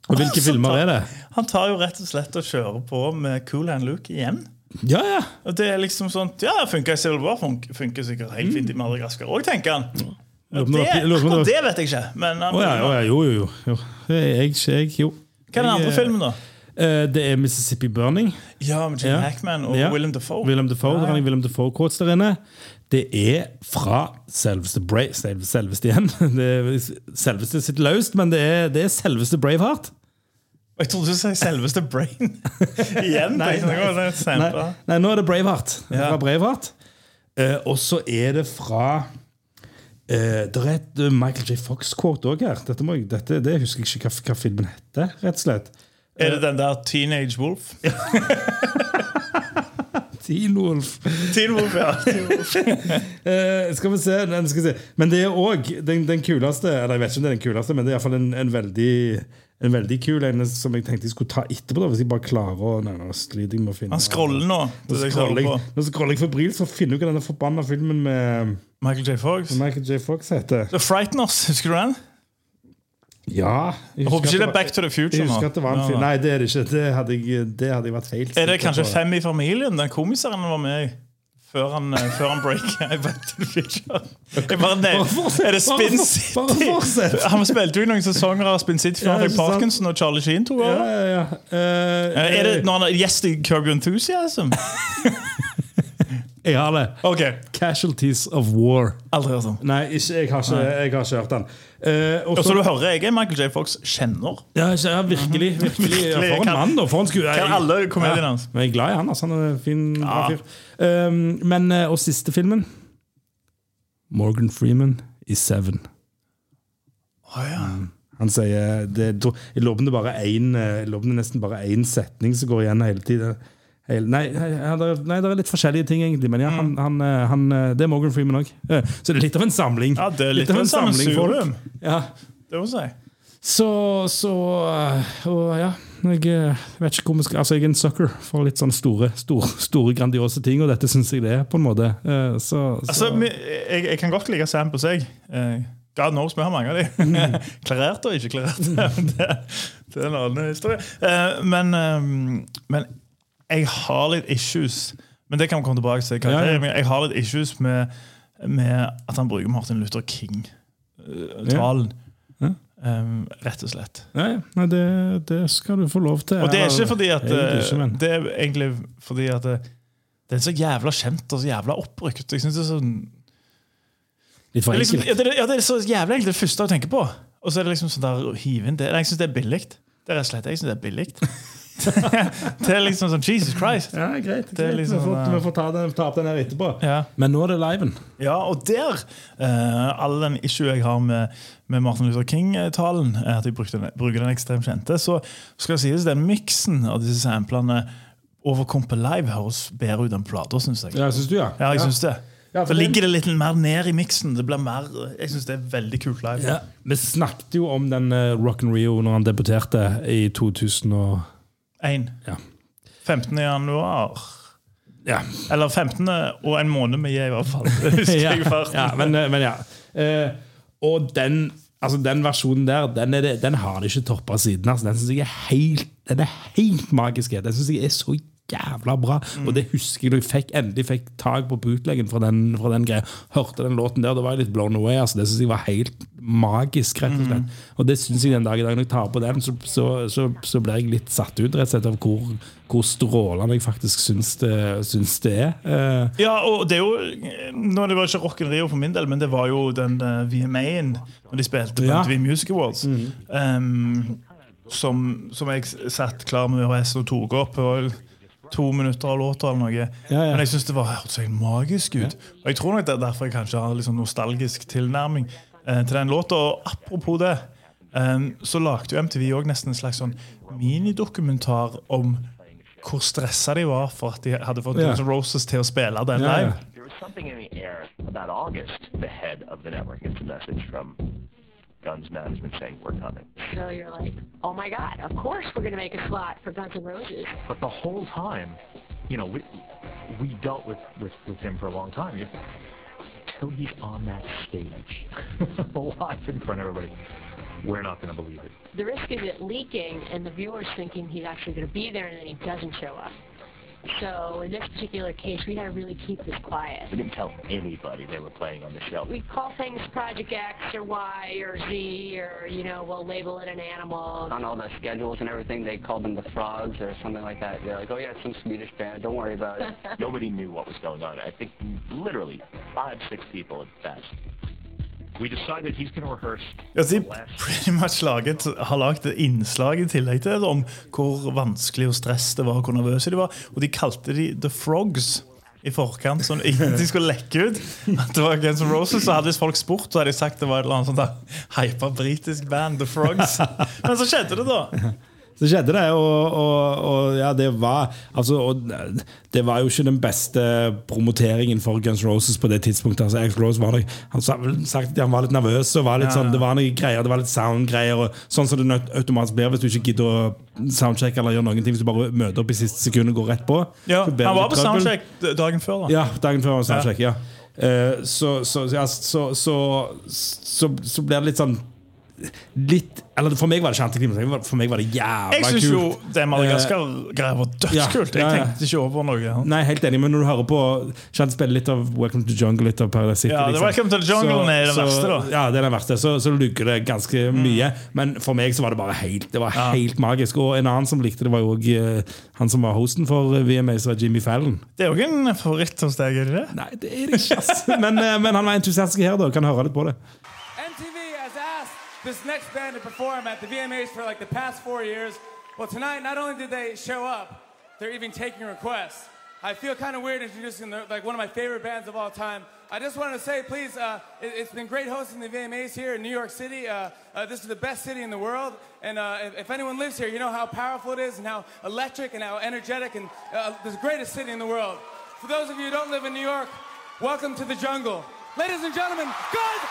Og hvilke altså, filmer er det? Han tar jo rett og slett og kjører på med Cool Hand Luke igjen. Ja, ja. Og det er liksom sånn Ja, funker i Civil War, fun- funker sikkert helt fint i Madagaskar òg, tenker han. Ja. på Det, det akkurat vet jeg ikke. Men var- ja, oh, ja, jo, jo, jo. Jeg, Jeg, jeg, jo. Hva er den andre filmen, da? Eh, Det er Mississippi Burning. Ja, med Jim Ja. Hackman og Ja. Willem Dafoe. Willem Dafoe, har jeg Willem Dafoe-quotes der inne. Det er fra selveste Brave, selveste, selveste igjen. Det er selveste sitt løst, men det er, det er selveste Braveheart. Jeg trodde du sa selveste Brain. igjen. Nei, nei, nei, nei, nå er det Braveheart. Ja. Fra Braveheart. Uh, og så er det fra Uh, Det er et Michael J. Fox-quote òg her. Dette, må dette, det husker jeg ikke hva, hva filmen heter, rett og slett. Er det den der Teenage Wolf? Teen Wolf. Teen Wolf, ja. Teen Wolf. uh, skal vi se, den skal vi se. Men det er òg den, den kuleste Eller jeg vet ikke om det er den kuleste, men det er iallfall en, en veldig en veldig kul en som jeg tenkte jeg skulle ta etterpå. da Hvis jeg bare klarer å Nei, nå sliter jeg med å finne Han scroller nå. Nå er scroller jeg, nå scroller jeg febrilsk for å finne ut hva denne forbanna filmen med Michael J. Fox. Michael J. Fox heter. The Frighteners, husker du den? Ja Jeg håper ikke det er Back to the Future Jeg husker at det var en film. Nei, det er det ikke. Det hadde jeg, det hadde jeg vært feil. Er det kanskje. Fem i familien? Den komiseren var med i? Før han, eh, før han breaker i Back to the Future. Jeg bare fortsett, Er det Spin City? Han spilte jo i noen sesonger av Spin City før han fikk? Parkinson og Charlie Sheen tok Ja, over. ja, ja. Eh, Eh, Er det når han er gjest i Curb Enthusiasm? Jeg har det. Ok, Casualties of War. aldri hørt om. Nei, ikke, jeg, har ikke, jeg har ikke hørt den. Eh, og Og så- du hører jeg er Michael J. Fox kjenner. Ja, ikke- ja, virkelig. virkelig. Ja, for en Kan- mann, da. For en skuespiller. kan alle komediene hans. Men jeg er glad i han. Altså, han er en fin, bra Ja. fyr. Um, men, eh, og siste filmen Morgan Freeman i Seven. Ja. Han sier det, Jeg lover det bare er eh, jeg lurer det nesten bare én setning som går igjen hele tiden. Hele, nei, det er, litt forskjellige ting, egentlig. Men ja, han, han, eh, han, eh, det er Morgan Freeman òg. Så det er litt av en samling. ja, det er litt av en samling, sammensurium. Ja. Det må jeg si. Så, så Og ja, jeg vet ikke hvor vi skal Altså, jeg er en sucker for litt sånn store, store, store grandiose ting, og dette syns jeg det er, på en måte. Eh, Så, så Altså, jeg, jeg kan godt like Sam på seg. God knows, vi har mange av dem Klarert og ikke klarert. det, det er en annen historie. Eh, men, eh, men jeg har litt issues. Men det kan vi komme tilbake til. Ja. Jeg har litt issues med, med at han bruker Martin Luther King-talen. Ja. Um, rett og slett. Nei, nei det, det skal du få lov til. Og det er ikke fordi at ikke, eh, Det er egentlig fordi at det, Det er så jævla kjent og så jævla opprykt. Jeg synes det er så Litt for det er, liksom, ja, det, er- så jævlig enkelt det første jeg tenker på. Og så er det liksom sånn der hive inn det. Jeg syns det er billig. Det er rett og slett jeg synes det er billig. det er liksom sånn Jesus Christ. Ja, greit. Det er greit. liksom, vi får, eh, vi får ta, den, ta opp den her etterpå. Ja. Men nå er det liven. Ja, og der uh, All den issue jeg har med, med Martin Luther King-talen, er at jeg brukte den, bruker den ekstremt kjente. Så skal det sies, den miksen av disse samplene over Kompe Live høres bedre ut enn plata, syns jeg. Ja, synes du, ja? Ja, jeg synes det. Ja, for Så ligger det litt mer ned i miksen. Det blir mer, jeg synes det er veldig kult live. Ja. Vi snakket jo om den uh, Rock and Rio når han debuterte i 2000 og En. Ja. 15. januar. ja. Eller 15. og en måned med J, i hvert fall. Ja, ja, men, eh, men ja. Eh, og den, altså den versjonen der, den, det, den har de ikke toppa siden. Altså. Den syns jeg er helt, den er helt magisk. Den synes jeg er så jævla bra. Og det husker jeg da jeg fikk, endelig fikk tak på bootleggen fra den, fra den greia. Hørte den låten der, da var jeg litt blown away. Altså. Det synes jeg var helt magisk, rett og slett. Og det synes jeg den dag i dag, når jeg tar på den, så, så, så, så blir jeg litt satt ut rett og slett av hvor, hvor strålende jeg faktisk syns det, syns det er. Uh, Ja, og det er jo nå, Det var ikke Rock Rio for min del, men det var jo den uh, VMA-en når de spilte på Ja. MTV Music Awards. Um, som, som jeg satt klar med VHS og tok opp. Og to minutter av låta eller noe. Ja, ja. Men jeg syns det var hørtes helt magisk ut. Og jeg tror nok det er derfor jeg kanskje har sånn nostalgisk tilnærming eh, til den låta. Og apropos det, eh, så lagde jo MTV også nesten en slags sånn minidokumentar om hvor stressa de var for at de hadde fått Ja. Guns N' Roses til å spille den Ja, ja. live. There was something in the air about August. The head of the network gets a message from Guns Management saying we're coming. So you're like, oh my God, of course we're going to make a slot for Guns N' Roses. But the whole time, you know, we we dealt with with, with him for a long time. You- Until he's on that stage, live in front of everybody, we're not going to believe it. The risk is it leaking and the viewer's thinking he's actually going to be there and then he doesn't show up. So in this particular case, we had to really keep this quiet. We didn't tell anybody they were playing on the show. We call things Project X or Y or Z or, you know, we'll label it an animal. on all the schedules and everything, they called them the frogs or something like that. They're like, oh yeah, it's some Swedish band. Don't worry about it. Nobody knew what was going on. I think literally five, six people at best. De pretty much laget, har laget et innslag i tillegg til det om hvor vanskelig og stress det var, hvor nervøse de var. Og de kalte de The Frogs i forkant, sånn ingenting skulle lekke ut at det var Guns N' Roses. Så hadde hvis folk spurt, så hadde de sagt det var et eller annet sånt hypa britisk band, The Frogs. Men så skjedde det, da. Så skjedde det, og, og, og ja, det var altså, og Det var jo ikke den beste promoteringen for Guns Roses på det tidspunktet. Altså, Axl Rose var nok, Han sagt han var litt nervøs, og var litt Ja, sånn, det var noen greier, det var litt sound-greier. Sånn som det automatisk blir hvis du ikke gidder å soundcheck eller gjøre noen ting. Hvis du bare møter opp i siste sekund og går rett på. Ja, han var på trøbbel. soundcheck dagen før. da Ja, dagen før var soundcheck, ja. Eh, så, så, ja, så, så, så, så blir det litt sånn Litt Eller for meg var det ikke antiklimaks. For meg var det jævla kult. Jeg syns jo det Madagaskar-greia var dødskult. Jeg tenkte ikke over noe. Ja. Nei, helt enig, men når du hører på Kjent spiller litt av Welcome to Jungle, litt av Paradise City Ja, liksom. Welcome to Jungle så, er den verste, da. Mm. Ja, det er den verste. Så, så lugger det ganske mye. Men for meg så var det bare helt Det var Ja. helt magisk. Og en annen som likte det, var jo også, eh, han som var hosten for eh, VMA, som var Jimmy Fallon. Det er ikke en favoritt hos deg, er det det? Nei, det er det ikke, men, eh, men han var entusiastisk her, da. Kan høre litt på det. Has this next band to perform at the VMAs for like the past four years. Well, tonight, not only did they show up, they're even taking requests. I feel kind of weird introducing the, like one of my favorite bands of all time. I just wanted to say, please, uh, it, it's been great hosting the VMAs here in New York City. Uh, uh, this is the best city in the world, and uh, if, if anyone lives here, you know how powerful it is and how electric and how energetic and uh, the greatest city in the world. For those of you who don't live in New York, welcome to the jungle. Ladies and gentlemen, Guns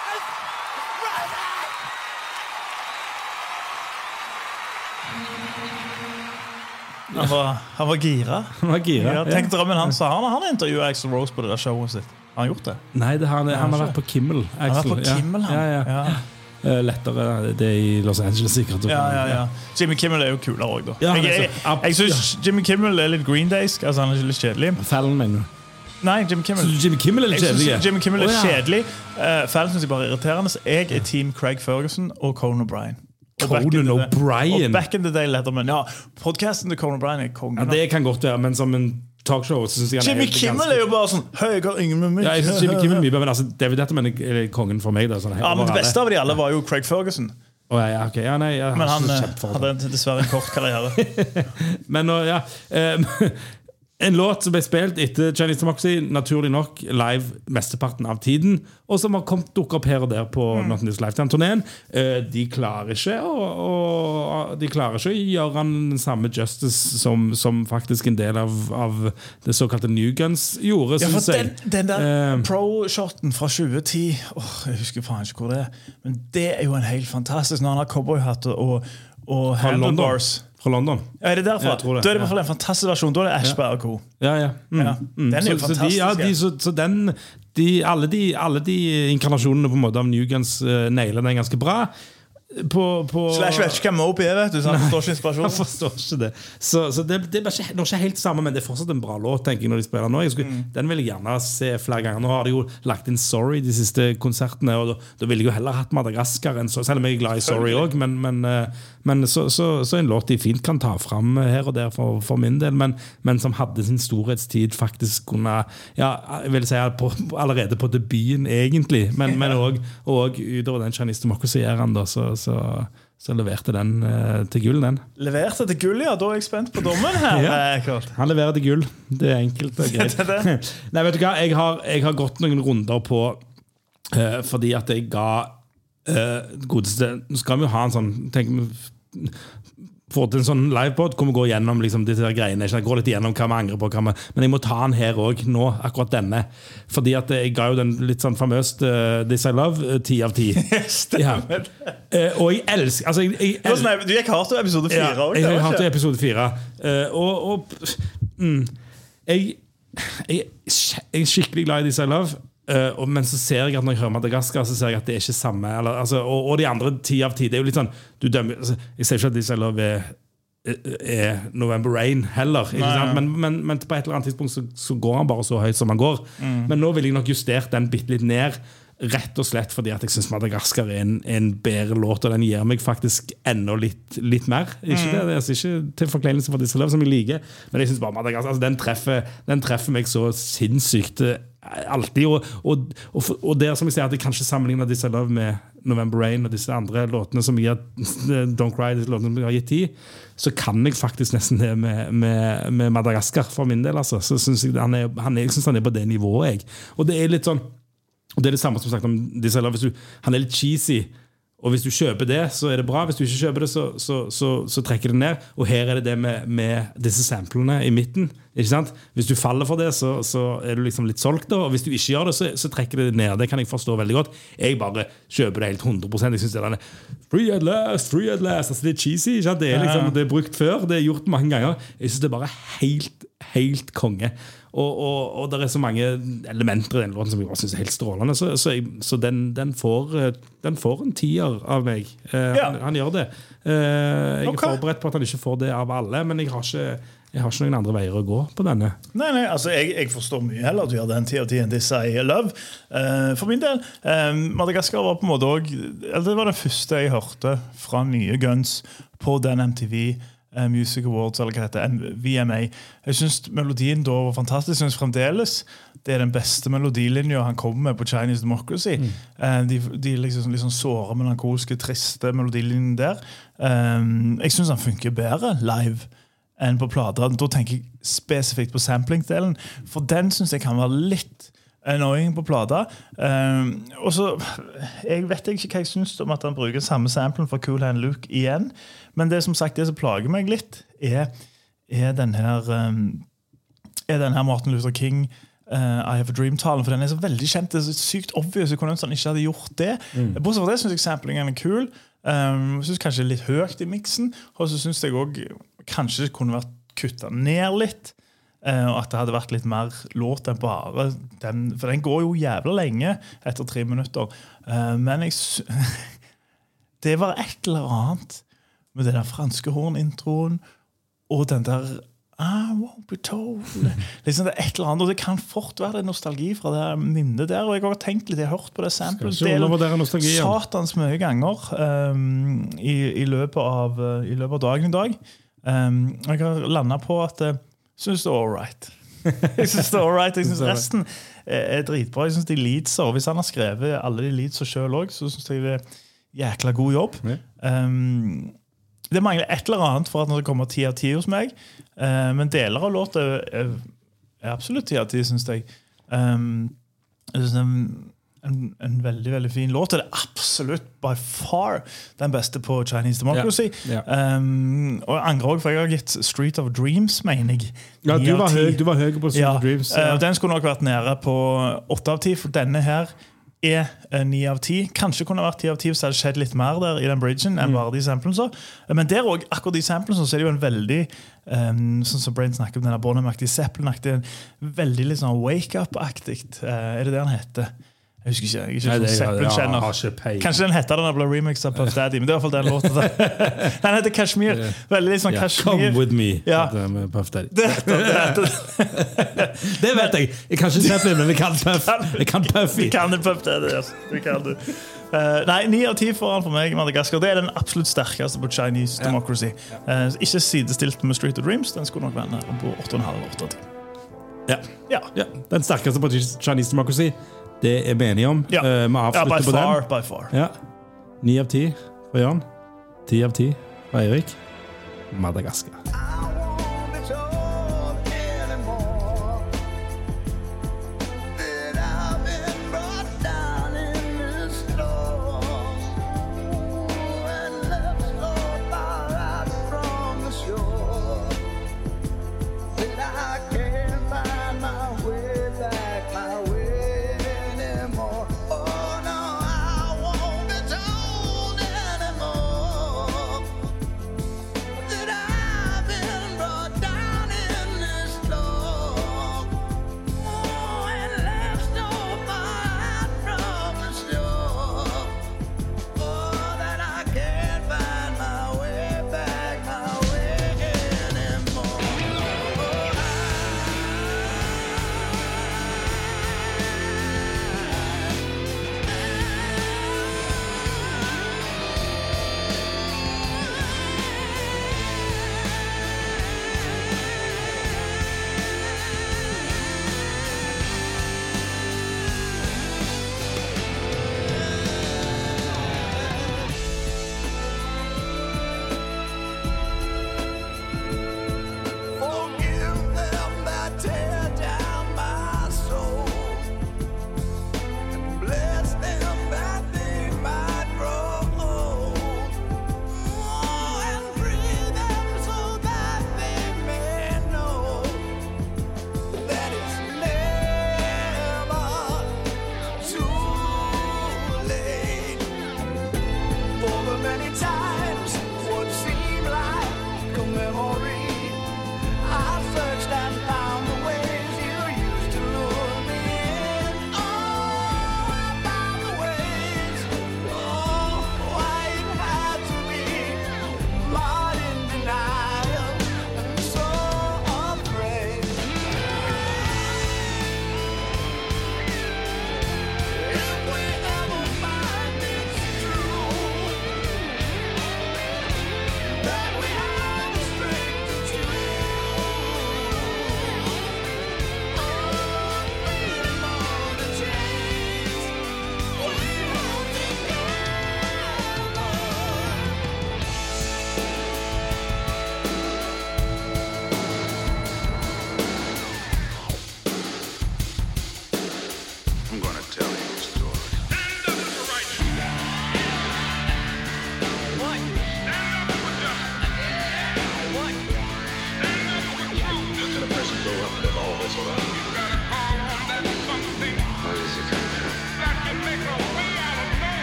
Han var, han var gira. Han var gira. Ja, tenk drømmen hans. så Han har intervjua Axel Rose på det der showet sitt. Har han gjort det? Nei, det, han, han har vært på Kimmel. Han har vært på Kimmel, han. Ja, ja. Ja. Eh, Lettere det er i Los Angeles, sikkert. Ja, ja, ja. Jimmy Kimmel er jo kulere òg, da. Han jeg er jeg, jeg syns Jimmy Kimmel er litt Green Daysk. Altså, han er litt kjedelig. Fallon, mener du? Nei, Jimmy Kimmel. Så Jimmy Kimmel er litt Jeg synes kjedelig? Jimmy Kimmel er kjedelig. Uh, Fallon syns jeg bare er irriterende. Jeg er team Craig Ferguson og Conan O'Brien. Conan O'Brien? Back in the day Letterman. Ja, podkasten til Conan O'Brien er kongen. Ja, det kan godt være, men som en talkshow. Så synes jeg han Jimmy Kimmel er jo bare sånn Hei, jeg har ingen med meg. ja, jeg synes Jimmy Kimmel mye men altså, David Letterman er kongen for meg. Da, sånn, Ja, men Det beste av de alle var jo Craig Ferguson. Oh, ja, ja, ok. ja, nei, Men han eh, hadde dessverre en kort karriere. Men nå, ja eh, En låt som ble spilt etter Chinese Democracy, naturlig nok live mesteparten av tiden, og som har kommet dukket opp her og der på Mm. Not News Lifetime-turneen. Eh, de klarer ikke å, De klarer ikke å gjøre han den samme justice som, som faktisk en del av, av det såkalte New Guns gjorde, Ja, for jeg. den, den der uh, pro-shoten fra 2010 åh, Jeg husker faen ikke hvor det er. Men det er jo en helt fantastisk når han har cowboyhatt og, og handlebars. Fra London. Ja, er det derfor? Tror det, Da er det i hvert fall en fantastisk versjon. Da er det Ashberg og co. Ja, ja. Mm. Ja, Mm. den er jo så, så, de, ja, fantastisk, de, så, så den de, alle, de, alle de inkarnasjonene på en måte av New Guns uh, nailer den ganske bra. På, på Slash vet ikke hva Moby er, vet du. Så han forstår ikke inspirasjonen. Han forstår ikke det. Så, så det, det er ikke, ikke helt sammen, men det er fortsatt en bra låt. tenker jeg når de spiller nå. Jeg skulle, Mm. Den vil jeg gjerne se flere ganger. Nå har de jo lagt inn Sorry de siste konsertene, og da, da ville jeg jo heller hatt Madagaskar enn så, selv om jeg er glad i Sorry òg. Men, men, eh, men så, så, så en låt de fint kan ta fram her og der for, for min del, men, men som hadde sin storhetstid faktisk kunne ja, jeg vil si på, allerede på debuten, egentlig, men men òg utover den Chinese Democracy-æraen, så, så, så leverte den eh, til gull, den. Leverte til gull, ja. Da er jeg spent på dommen her. Ja. Eh. Han leverer til gull. Det er enkelt og greit. Det det. Nei, vet du hva? Jeg har, jeg har gått noen runder på eh, fordi at jeg ga eh, godeste Nå skal vi jo ha en sånn tenk, Få til en sånn livepod hvor vi går gjennom liksom, disse greiene. Jeg? Går litt igjennom hva vi angrer på. Vi, men jeg må ta den her òg, nå. Akkurat denne. Fordi at jeg ga jo den litt sånn famøst uh, This I Love, eh, ti av ti. Ja. Uh, og jeg elsker altså, jeg, jeg, Det sånn, Du gikk hardt til episode fire ja, jeg har hatt til episode fire. Uh, og og mm, jeg, jeg, jeg er skikkelig glad i This I Love. Eh, og, men så ser jeg at når jeg hører Madagaskar, så ser jeg at det er ikke samme. Eller, altså, og, og de andre ti av ti. Det er jo litt sånn du dømmer, altså, Jeg ser ikke at de selger ved er, er November Rain heller. Nei, ja. Men, men, men på et eller annet tidspunkt så, så går han bare så høyt som han går. Mm. Men nå vil jeg nok justert den bitte litt ned. Rett og slett fordi at jeg syns Madagaskar er en, en bedre låt, og den gir meg faktisk enda litt, litt mer. Ikke, Mm. det, det er altså ikke til forkleinelse for disse Love, som jeg liker, men jeg synes bare Madagaskar altså, den, treffer, den treffer meg så sinnssykt eh, alltid. Og, og, og, og der som jeg sier at jeg kanskje sammenligne Disse Love med November Rain og disse andre låtene som gir Don't Cry, disse låtene som har gitt tid, så kan jeg faktisk nesten det med, med, med Madagaskar for min del. Altså. Så synes jeg han er, han jeg synes han er på det nivået. Jeg. Og det er litt sånn og Det er det samme som sagt om Disse Love. Han er litt cheesy. Og hvis du kjøper det, så er det bra. Hvis du ikke kjøper det, så, så, så, så trekker det ned. Og her er det det med, med disse samplene i midten. Ikke sant? Hvis du faller for det, så, så er du liksom litt solgt. da Og hvis du ikke gjør det, så, så trekker det ned. Det kan jeg forstå veldig godt. Jeg bare kjøper det helt 100% Jeg synes det er denne Free at last, free at last. Altså Det er cheesy. Det er liksom, det er brukt før. Det er gjort mange ganger. Jeg synes det er bare helt, helt konge. Og, og, og det er så mange elementer i den låten som jeg syns er helt strålende. Så, så, jeg, så den, den, får, eh, den får en tier av meg. Eh, Ja. han, han gjør det. Eh, jeg er forberedt på at han ikke får det av alle, men jeg har ikke, jeg har ikke noen andre veier å gå på denne. Nei, nei, altså jeg, jeg forstår mye heller at du gjør den 10 av 10 enn This I Love. Eh, for min del, eh, Madagaskar var på en måte også Eller det var det første jeg hørte fra nye Guns på den MTV Music Awards, eller hva heter det, VMA. Jeg syns melodien da var fantastisk. Jeg synes fremdeles det er den beste melodilinja han kommer med på Chinese Democracy. Mm. de de liksom, liksom såre, melankolske, triste melodilinjen der. Eh, jeg syns han funker bedre live enn på plater. Da tenker jeg spesifikt på samplingdelen, for den syns jeg kan være litt annoying på plata. Um, og så, Jeg vet ikke hva jeg syns om at han bruker samme samplen fra Cool Hand Luke igjen, men det som sagt, det som plager meg litt, er, er den her um, er den her Martin Luther King uh, I Have a Dream-talen. For den er så veldig kjent. Det er så sykt obvious. Jeg kunne ønske han ikke hadde gjort det. Mm. Bortsett fra det syns jeg samplingen er kul. Um, jeg synes kanskje litt høyt i miksen. Og så syns jeg òg kanskje det kunne vært kutta ned litt. Eh, og at det hadde vært litt mer låt enn bare den. For den går jo jævla lenge etter tre minutter. Eh, men jeg Det var et eller annet med den der franske hornintroen og den der I won't be told. Liksom det er et eller annet, og Det kan fort være det nostalgi fra det minnet der. og Jeg har tenkt litt, jeg har hørt på det samplet satans mye ganger um, i, i, løpet av, uh, i løpet av dagen i dag. Um, jeg har landa på at syns det er all right. Jeg syns det er all right. Jeg synes er resten er dritbra. Jeg synes de leadsa, og Hvis han har skrevet alle de leadsa sjøl òg, så syns jeg det er jækla god jobb. Um, det mangler et eller annet for at når det kommer ti av ti hos meg, uh, men deler av låta er, er absolutt ti av ti, syns jeg. Um, jeg synes er en, en, veldig veldig fin låt. Det er absolutt by far den beste på Chinese Democracy. Ja, Um, og jeg angrer også, for jeg har gitt Street of Dreams, mener jeg. Ja, du var høy- du var høy på Street of Dreams, ja. eh, den skulle nok vært nede på åtte av ti, for denne her er eh, ni av ti. Kanskje kunne vært ti av ti hvis det hadde skjedd litt mer der i den bridgen enn Mm. bare de samplene. så. Men der også, akkurat de samplene så er det jo en veldig um, Sånn som Brain snakker om denne Bonham-aktige Zeppelin-aktige, veldig litt sånn wake up-aktig. Uh, er det det han heter? Jeg husker ikke. Jeg ikke Nei, det- ja, Zeppelin-kjenner. jeg har ikke peiling. Kanskje den heter den ble remix av Puff Daddy, men det er i hvert fall den låta. der. Den heter Kashmir. Veldig sånn Ja, Kashmir. Come with me. Ja. det med Puff Daddy. Det heter, det. Det vet jeg. Jeg kan ikke Zeppelin, men jeg kan Puff. Jeg kan Puffy. Du kan det, Puff Daddy. Altså. Du kan det. Uh, nei, Ni av ti får han for meg. Madagaskar. Det er den absolutt sterkeste på Chinese Democracy. Uh, ikke sidestilt med Street of Dreams. Den skulle nok være på 8,5-8 av 10. Ja. Ja. Den sterkeste på Chinese Democracy, det er vi enige om. Ja. Uh, Vi Ja, avslutter by på far, den. by far. Ja. Ni av ti fra Jan. Ti av ti fra Eirik. Madagaskar.